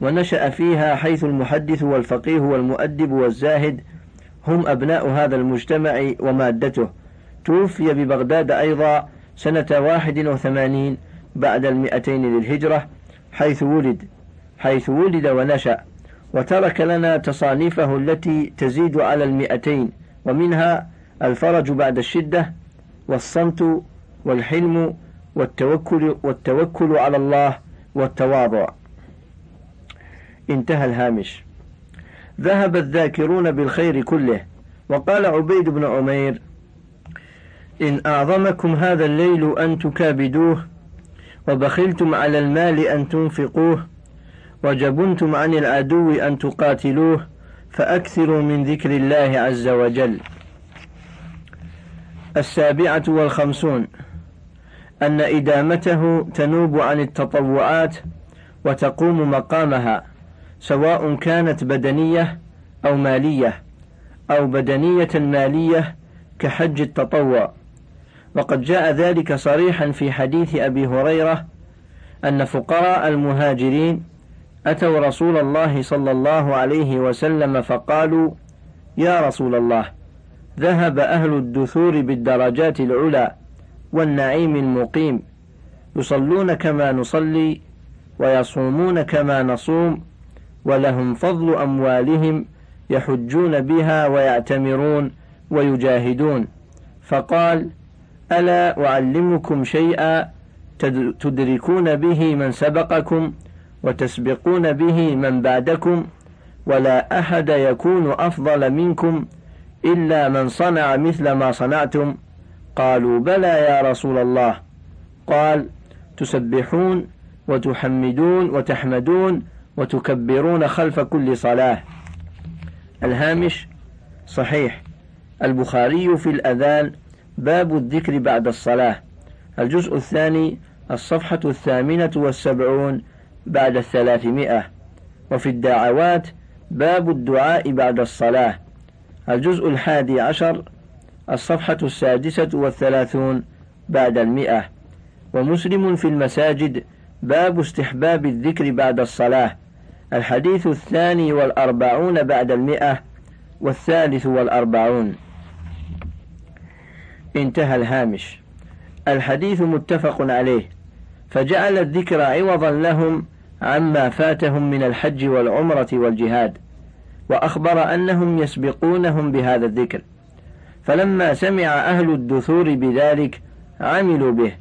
ونشأ فيها حيث المحدث والفقيه والمؤدب والزاهد هم أبناء هذا المجتمع ومادته. توفي ببغداد أيضا سنة واحد وثمانين بعد المئتين للهجرة حيث ولد حيث ولد ونشأ وترك لنا تصانيفه التي تزيد على المئتين ومنها الفرج بعد الشدة والصمت والحلم والتوكل والتوكل على الله والتواضع. انتهى الهامش. ذهب الذاكرون بالخير كله. وقال عبيد بن عمير إن أعظمكم هذا الليل أن تكابدوه وبخلتم على المال أن تنفقوه وجبنتم عن العدو أن تقاتلوه فأكثروا من ذكر الله عز وجل. السابعة والخمسون. أن إدامته تنوب عن التطوعات وتقوم مقامها سواء كانت بدنية أو مالية أو بدنية مالية كحج التطوع. وقد جاء ذلك صريحا في حديث أبي هريرة أن فقراء المهاجرين أتوا رسول الله صلى الله عليه وسلم فقالوا يا رسول الله ذهب أهل الدثور بالدرجات العلى والنعيم المقيم. يصلون كما نصلي ويصومون كما نصوم ولهم فضل أموالهم يحجون بها ويعتمرون ويجاهدون. فقال ألا أعلمكم شيئا تدركون به من سبقكم وتسبقون به من بعدكم ولا أحد يكون أفضل منكم إلا من صنع مثل ما صنعتم قالوا بلى يا رسول الله. قال تسبحون وتحمدون وتحمدون وتكبرون خلف كل صلاة. الهامش صحيح. البخاري في الأذان باب الذكر بعد الصلاة. الجزء الثاني الصفحة الثامنة والسبعون بعد الثلاثمائة. وفي الدعوات باب الدعاء بعد الصلاة. الجزء الحادي عشر الصفحة السادسة والثلاثون بعد المئة. ومسلم في المساجد باب استحباب الذكر بعد الصلاة. الحديث الثاني والأربعون بعد المئة والثالث والأربعون. انتهى الهامش. الحديث متفق عليه. فجعل الذكر عوضا لهم عما فاتهم من الحج والعمرة والجهاد. وأخبر أنهم يسبقونهم بهذا الذكر. فلما سمع أهل الدثور بذلك عملوا به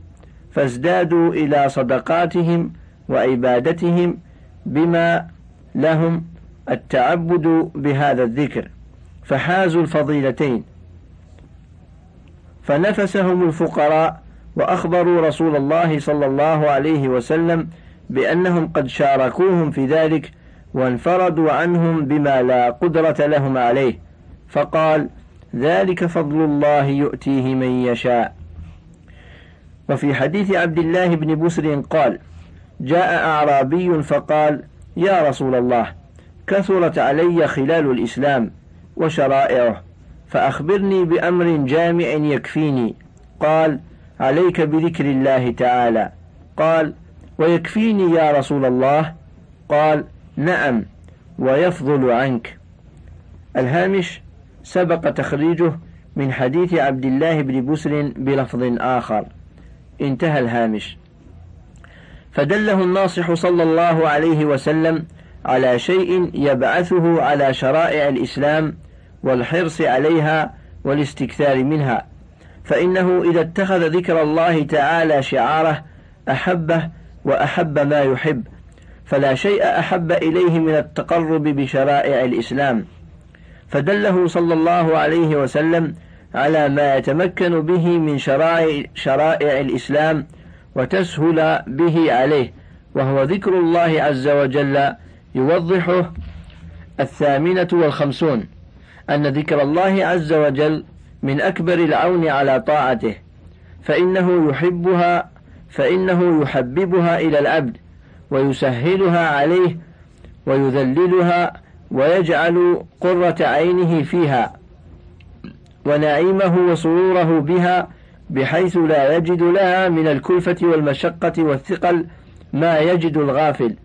فازدادوا إلى صدقاتهم وعبادتهم بما لهم التعبد بهذا الذكر فحازوا الفضيلتين. فنفسهم الفقراء وأخبروا رسول الله صلى الله عليه وسلم بأنهم قد شاركوهم في ذلك وانفردوا عنهم بما لا قدرة لهم عليه فقال ذلك فضل الله يؤتيه من يشاء. وفي حديث عبد الله بن بسر قال جاء أعرابي فقال يا رسول الله كثرت علي خلال الإسلام وشرائعه فأخبرني بأمر جامع يكفيني. قال عليك بذكر الله تعالى. قال ويكفيني يا رسول الله؟ قال نعم ويفضل عنك. الهامش سبق تخريجه من حديث عبد الله بن بسر بلفظ آخر. انتهى الهامش. فدله الناصح صلى الله عليه وسلم على شيء يبعثه على شرائع الإسلام والحرص عليها والاستكثار منها فإنه إذا اتخذ ذكر الله تعالى شعاره أحبه وأحب ما يحب فلا شيء أحب إليه من التقرب بشرائع الإسلام. فدله صلى الله عليه وسلم على ما يتمكن به من شرائع, شرائع الإسلام وتسهل به عليه وهو ذكر الله عز وجل يوضحه الثامنة والخمسون أن ذكر الله عز وجل من أكبر العون على طاعته فإنه يحبها فإنه يحببها إلى العبد ويسهلها عليه ويذللها ويجعل قرة عينه فيها ونعيمه وسروره بها بحيث لا يجد لها من الكلفة والمشقة والثقل ما يجد الغافل.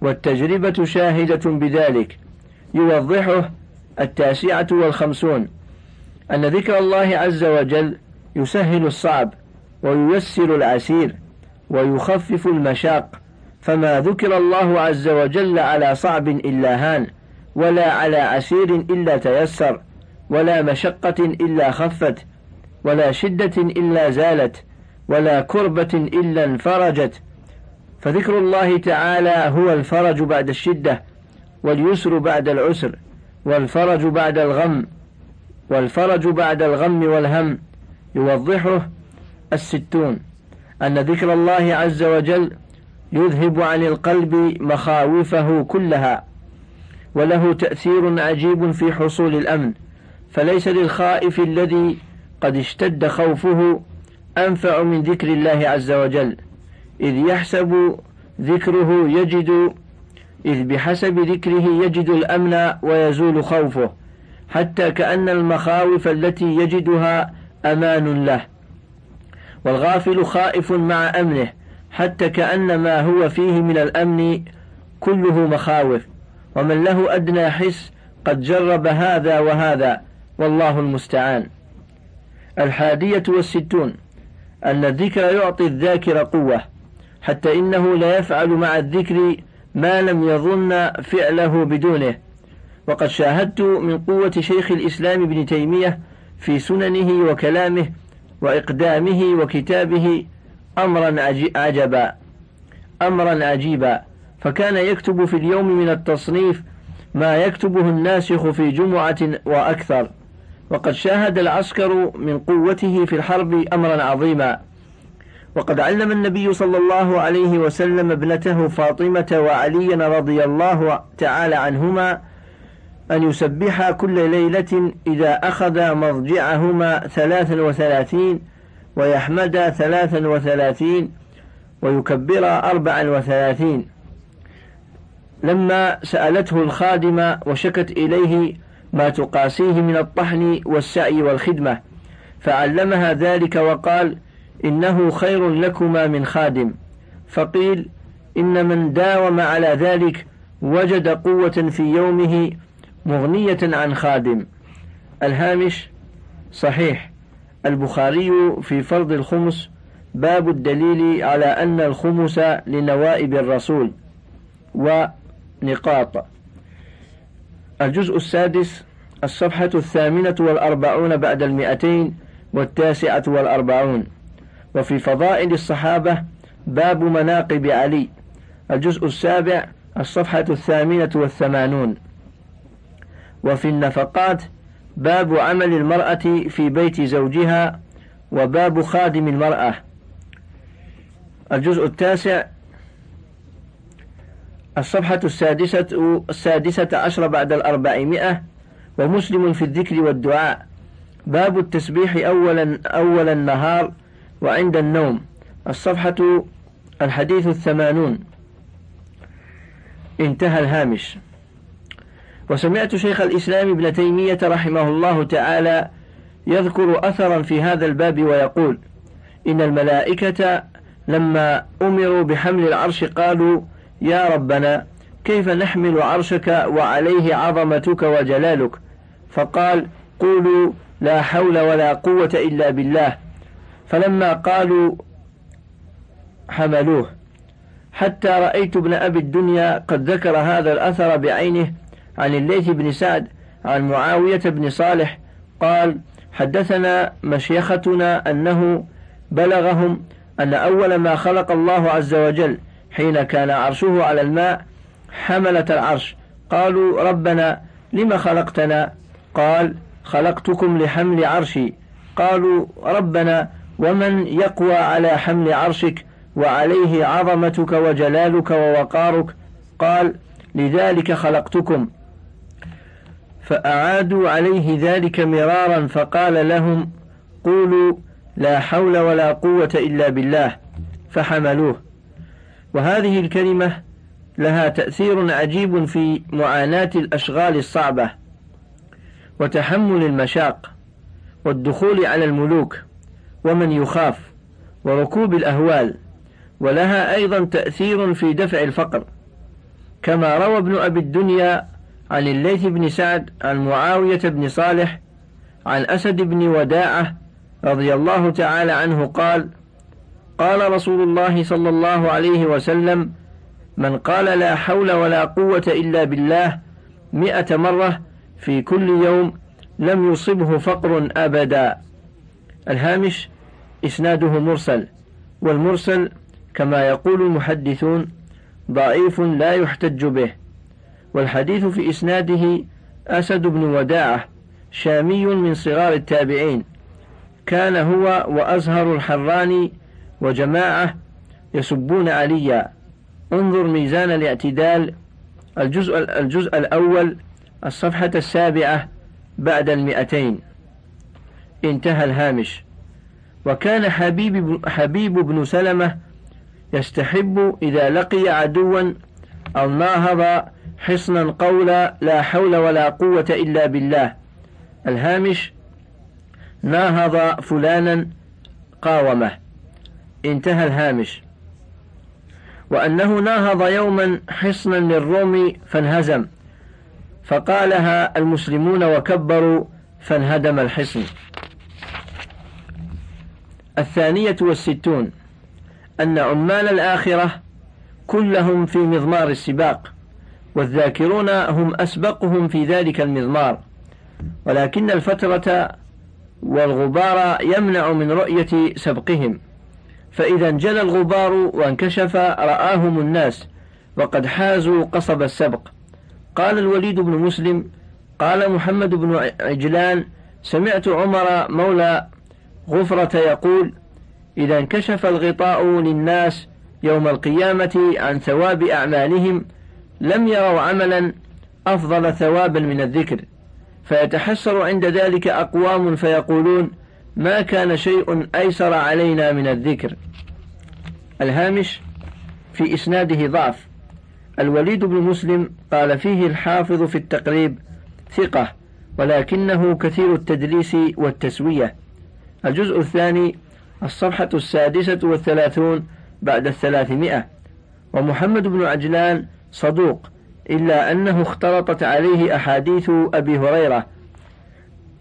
والتجربة شاهدة بذلك. يوضحه التاسعة والخمسون. أن ذكر الله عز وجل يسهل الصعب وييسر العسير ويخفف المشاق. فما ذكر الله عز وجل على صعب إلا هان. ولا على عسير إلا تيسر ولا مشقة إلا خفت ولا شدة إلا زالت ولا كربة إلا انفرجت. فذكر الله تعالى هو الفرج بعد الشدة واليسر بعد العسر والفرج بعد الغم والفرج بعد الغم والهم يوضحه الستون. أن ذكر الله عز وجل يذهب عن القلب مخاوفه كلها. وله تأثير عجيب في حصول الأمن فليس للخائف الذي قد اشتد خوفه أنفع من ذكر الله عز وجل إذ يحسب ذكره يجد إذ بحسب ذكره يجد الأمن ويزول خوفه حتى كأن المخاوف التي يجدها أمان له. والغافل خائف مع أمنه حتى كأن ما هو فيه من الأمن كله مخاوف. ومن له أدنى حس قد جرب هذا وهذا والله المستعان. الحادية والستون أن الذكر يعطي الذاكر قوة حتى إنه لا يفعل مع الذكر ما لم يظن فعله بدونه. وقد شاهدت من قوة شيخ الإسلام ابن تيمية في سننه وكلامه وإقدامه وكتابه أمرا عجبا أمرا عجيبا. فكان يكتب في اليوم من التصنيف ما يكتبه الناسخ في جمعة وأكثر. وقد شاهد العسكر من قوته في الحرب أمرا عظيما. وقد علم النبي صلى الله عليه وسلم ابنته فاطمة وعليا رضي الله تعالى عنهما أن يسبحا كل ليلة إذا أخذ مضجعهما ثلاثا وثلاثين ويحمدا ثلاثا وثلاثين ويكبر أربعا وثلاثين. لما سألته الخادمة وشكت إليه ما تقاسيه من الطحن والسعي والخدمة فعلمها ذلك وقال إنه خير لكما من خادم. فقيل إن من داوم على ذلك وجد قوة في يومه مغنية عن خادم. الهامش صحيح. البخاري في فرض الخمس باب الدليل على أن الخمس لنوائب الرسول ونقاط الجزء السادس الصفحة الثامنة والأربعون بعد المئتين والتاسعة والأربعون. وفي فضائل الصحابة باب مناقب علي. الجزء السابع الصفحة الثامنة والثمانون. وفي النفقات باب عمل المرأة في بيت زوجها وباب خادم المرأة. الجزء التاسع الصفحة السادسة السادسة عشر بعد الأربعمائة ومسلم في الذكر والدعاء. باب التسبيح أولا أول النهار وعند النوم. الصفحة الحديث الثمانون. انتهى الهامش. وسمعت شيخ الإسلام ابن تيمية رحمه الله تعالى يذكر أثرا في هذا الباب ويقول إن الملائكة لما أمروا بحمل العرش قالوا يا ربنا كيف نحمل عرشك وعليه عظمتك وجلالك؟ فقال قولوا لا حول ولا قوة إلا بالله. فلما قالوا حملوه. حتى رأيت ابن أبي الدنيا قد ذكر هذا الأثر بعينه عن الليث بن سعد عن معاوية بن صالح. قال حدثنا مشيختنا أنه بلغهم أن أول ما خلق الله عز وجل حين كان عرشه على الماء حملة العرش. قالوا ربنا لم خلقتنا؟ قال خلقتكم لحمل عرشي. قالوا ربنا ومن يقوى على حمل عرشك؟ وعليه عظمتك وجلالك ووقارك. قال لذلك خلقتكم. فأعادوا عليه ذلك مرارا فقال لهم قولوا لا حول ولا قوة إلا بالله. فحملوه. وهذه الكلمة لها تأثير عجيب في معاناة الأشغال الصعبة وتحمل المشاق والدخول على الملوك ومن يخاف وركوب الأهوال ولها أيضا تأثير في دفع الفقر. كما روى ابن أبي الدنيا عن الليث بن سعد عن معاوية بن صالح عن أسد بن وداعة رضي الله تعالى عنه قال قال رسول الله صلى الله عليه وسلم من قال لا حول ولا قوة إلا بالله مئة مرة في كل يوم لم يصبه فقر أبدا. الهامش إسناده مرسل والمرسل كما يقول المحدثون ضعيف لا يحتج به والحديث في إسناده أسد بن وداعة شامي من صغار التابعين كان هو وأزهر الحراني وجماعة يسبون عليا. انظر ميزان الاعتدال. الجزء الجزء الأول الصفحة السابعة بعد المئتين. انتهى الهامش. وكان حبيب حبيب بن سلمة يستحب إذا لقي عدوا أو ناهض حصنا قولا لا حول ولا قوة إلا بالله. الهامش ناهض فلانا قاومه. انتهى الهامش. وأنه ناهض يوما حصنا للروم فانهزم. فقالها المسلمون وكبروا فانهدم الحصن. الثانية والستون. أن عمال الآخرة كلهم في مضمار السباق والذاكرون هم أسبقهم في ذلك المضمار. ولكن الفترة والغبار يمنع من رؤية سبقهم. فإذا انجلى الغبار وانكشف رآهم الناس وقد حازوا قصب السبق. قال الوليد بن مسلم قال محمد بن عجلان سمعت عمر مولى غفرة يقول إذا انكشف الغطاء للناس يوم القيامة عن ثواب أعمالهم لم يروا عملا أفضل ثوابا من الذكر. فيتحسر عند ذلك أقوام فيقولون ما كان شيء أيسر علينا من الذكر. الهامش في إسناده ضعف. الوليد بن مسلم قال فيه الحافظ في التقريب ثقة ولكنه كثير التدليس والتسوية. الجزء الثاني الصفحة السادسة والثلاثون بعد الثلاثمائة. ومحمد بن عجلان صدوق إلا أنه اختلطت عليه أحاديث أبي هريرة.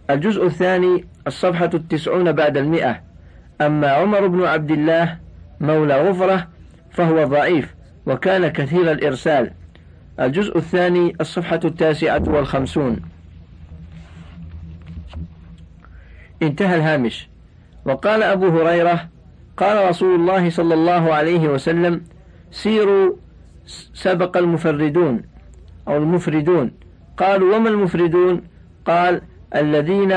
الجزء الثاني الصفحة التسعون بعد المئة. أما عمر بن عبد الله مولى غفرة فهو ضعيف وكان كثير الإرسال. الجزء الثاني الصفحة التاسعة والخمسون. انتهى الهامش. وقال أبو هريرة قال رسول الله صلى الله عليه وسلم سيروا سبق المفردون أو المفردون. قالوا وما المفردون؟ قال الذين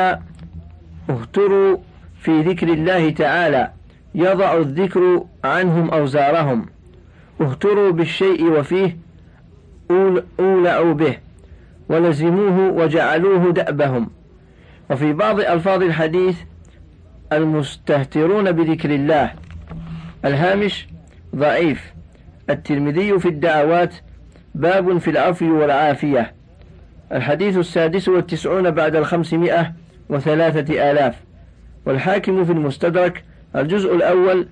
اهتروا في ذكر الله تعالى يضع الذكر عنهم أوزارهم. اهتروا بالشيء وفيه أولعوا به ولزموه وجعلوه دأبهم. وفي بعض ألفاظ الحديث المستهترون بذكر الله. الهامش ضعيف. الترمذي في الدعوات باب في العفو والعافية. الحديث السادس والتسعون بعد الخمسمائة وثلاثة آلاف. والحاكم في المستدرك الجزء الأول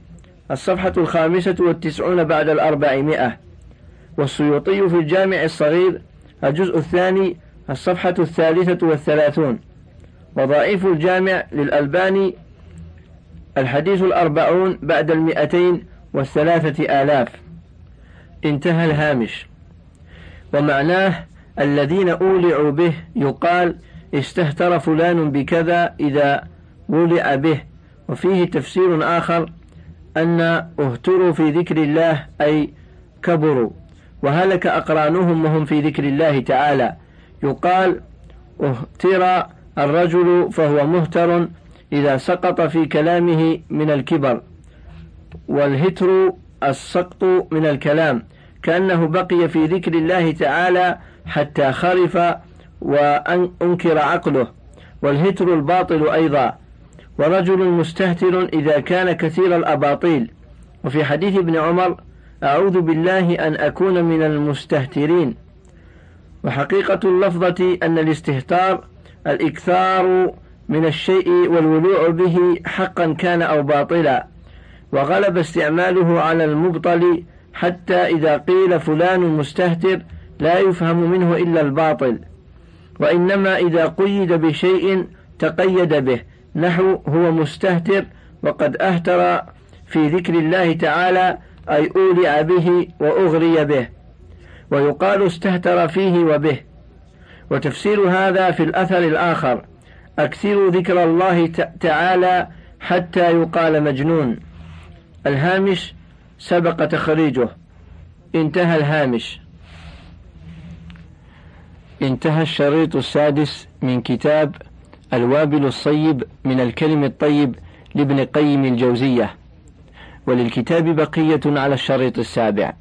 الصفحة الخامسة والتسعون بعد الأربعمائة. والسيوطي في الجامع الصغير الجزء الثاني الصفحة الثالثة والثلاثون. وضعيف الجامع للألباني الحديث الأربعون بعد المئتين والثلاثة آلاف. انتهى الهامش. ومعناه الذين أولعوا به يقال استهتر فلان بكذا إذا ولع به. وفيه تفسير آخر أن اهتروا في ذكر الله أي كبروا. وهلك أقرانهم وهم في ذكر الله تعالى. يقال اهتر الرجل فهو مهتر إذا سقط في كلامه من الكبر. والهتر السقط من الكلام. كأنه بقي في ذكر الله تعالى حتى خرف وأنكر عقله. والهتر الباطل أيضا. ورجل مستهتر إذا كان كثير الأباطيل. وفي حديث ابن عمر أعوذ بالله أن أكون من المستهترين. وحقيقة اللفظة أن الاستهتار الإكثار من الشيء والولوع به حقا كان أو باطلا. وغلب استعماله على المبطل حتى إذا قيل فلان مستهتر لا يفهم منه إلا الباطل. وإنما إذا قيد بشيء تقيد به. نحو هو مستهتر وقد أهتر في ذكر الله تعالى أي أولع به وأغري به. ويقال استهتر فيه وبه. وتفسير هذا في الأثر الآخر. أكثروا ذكر الله تعالى حتى يقال مجنون. الهامش سبق تخريجه. انتهى الهامش. انتهى الشريط السادس من كتاب الوابل الصيب من الكلم الطيب لابن قيم الجوزية. وللكتاب بقية على الشريط السابع.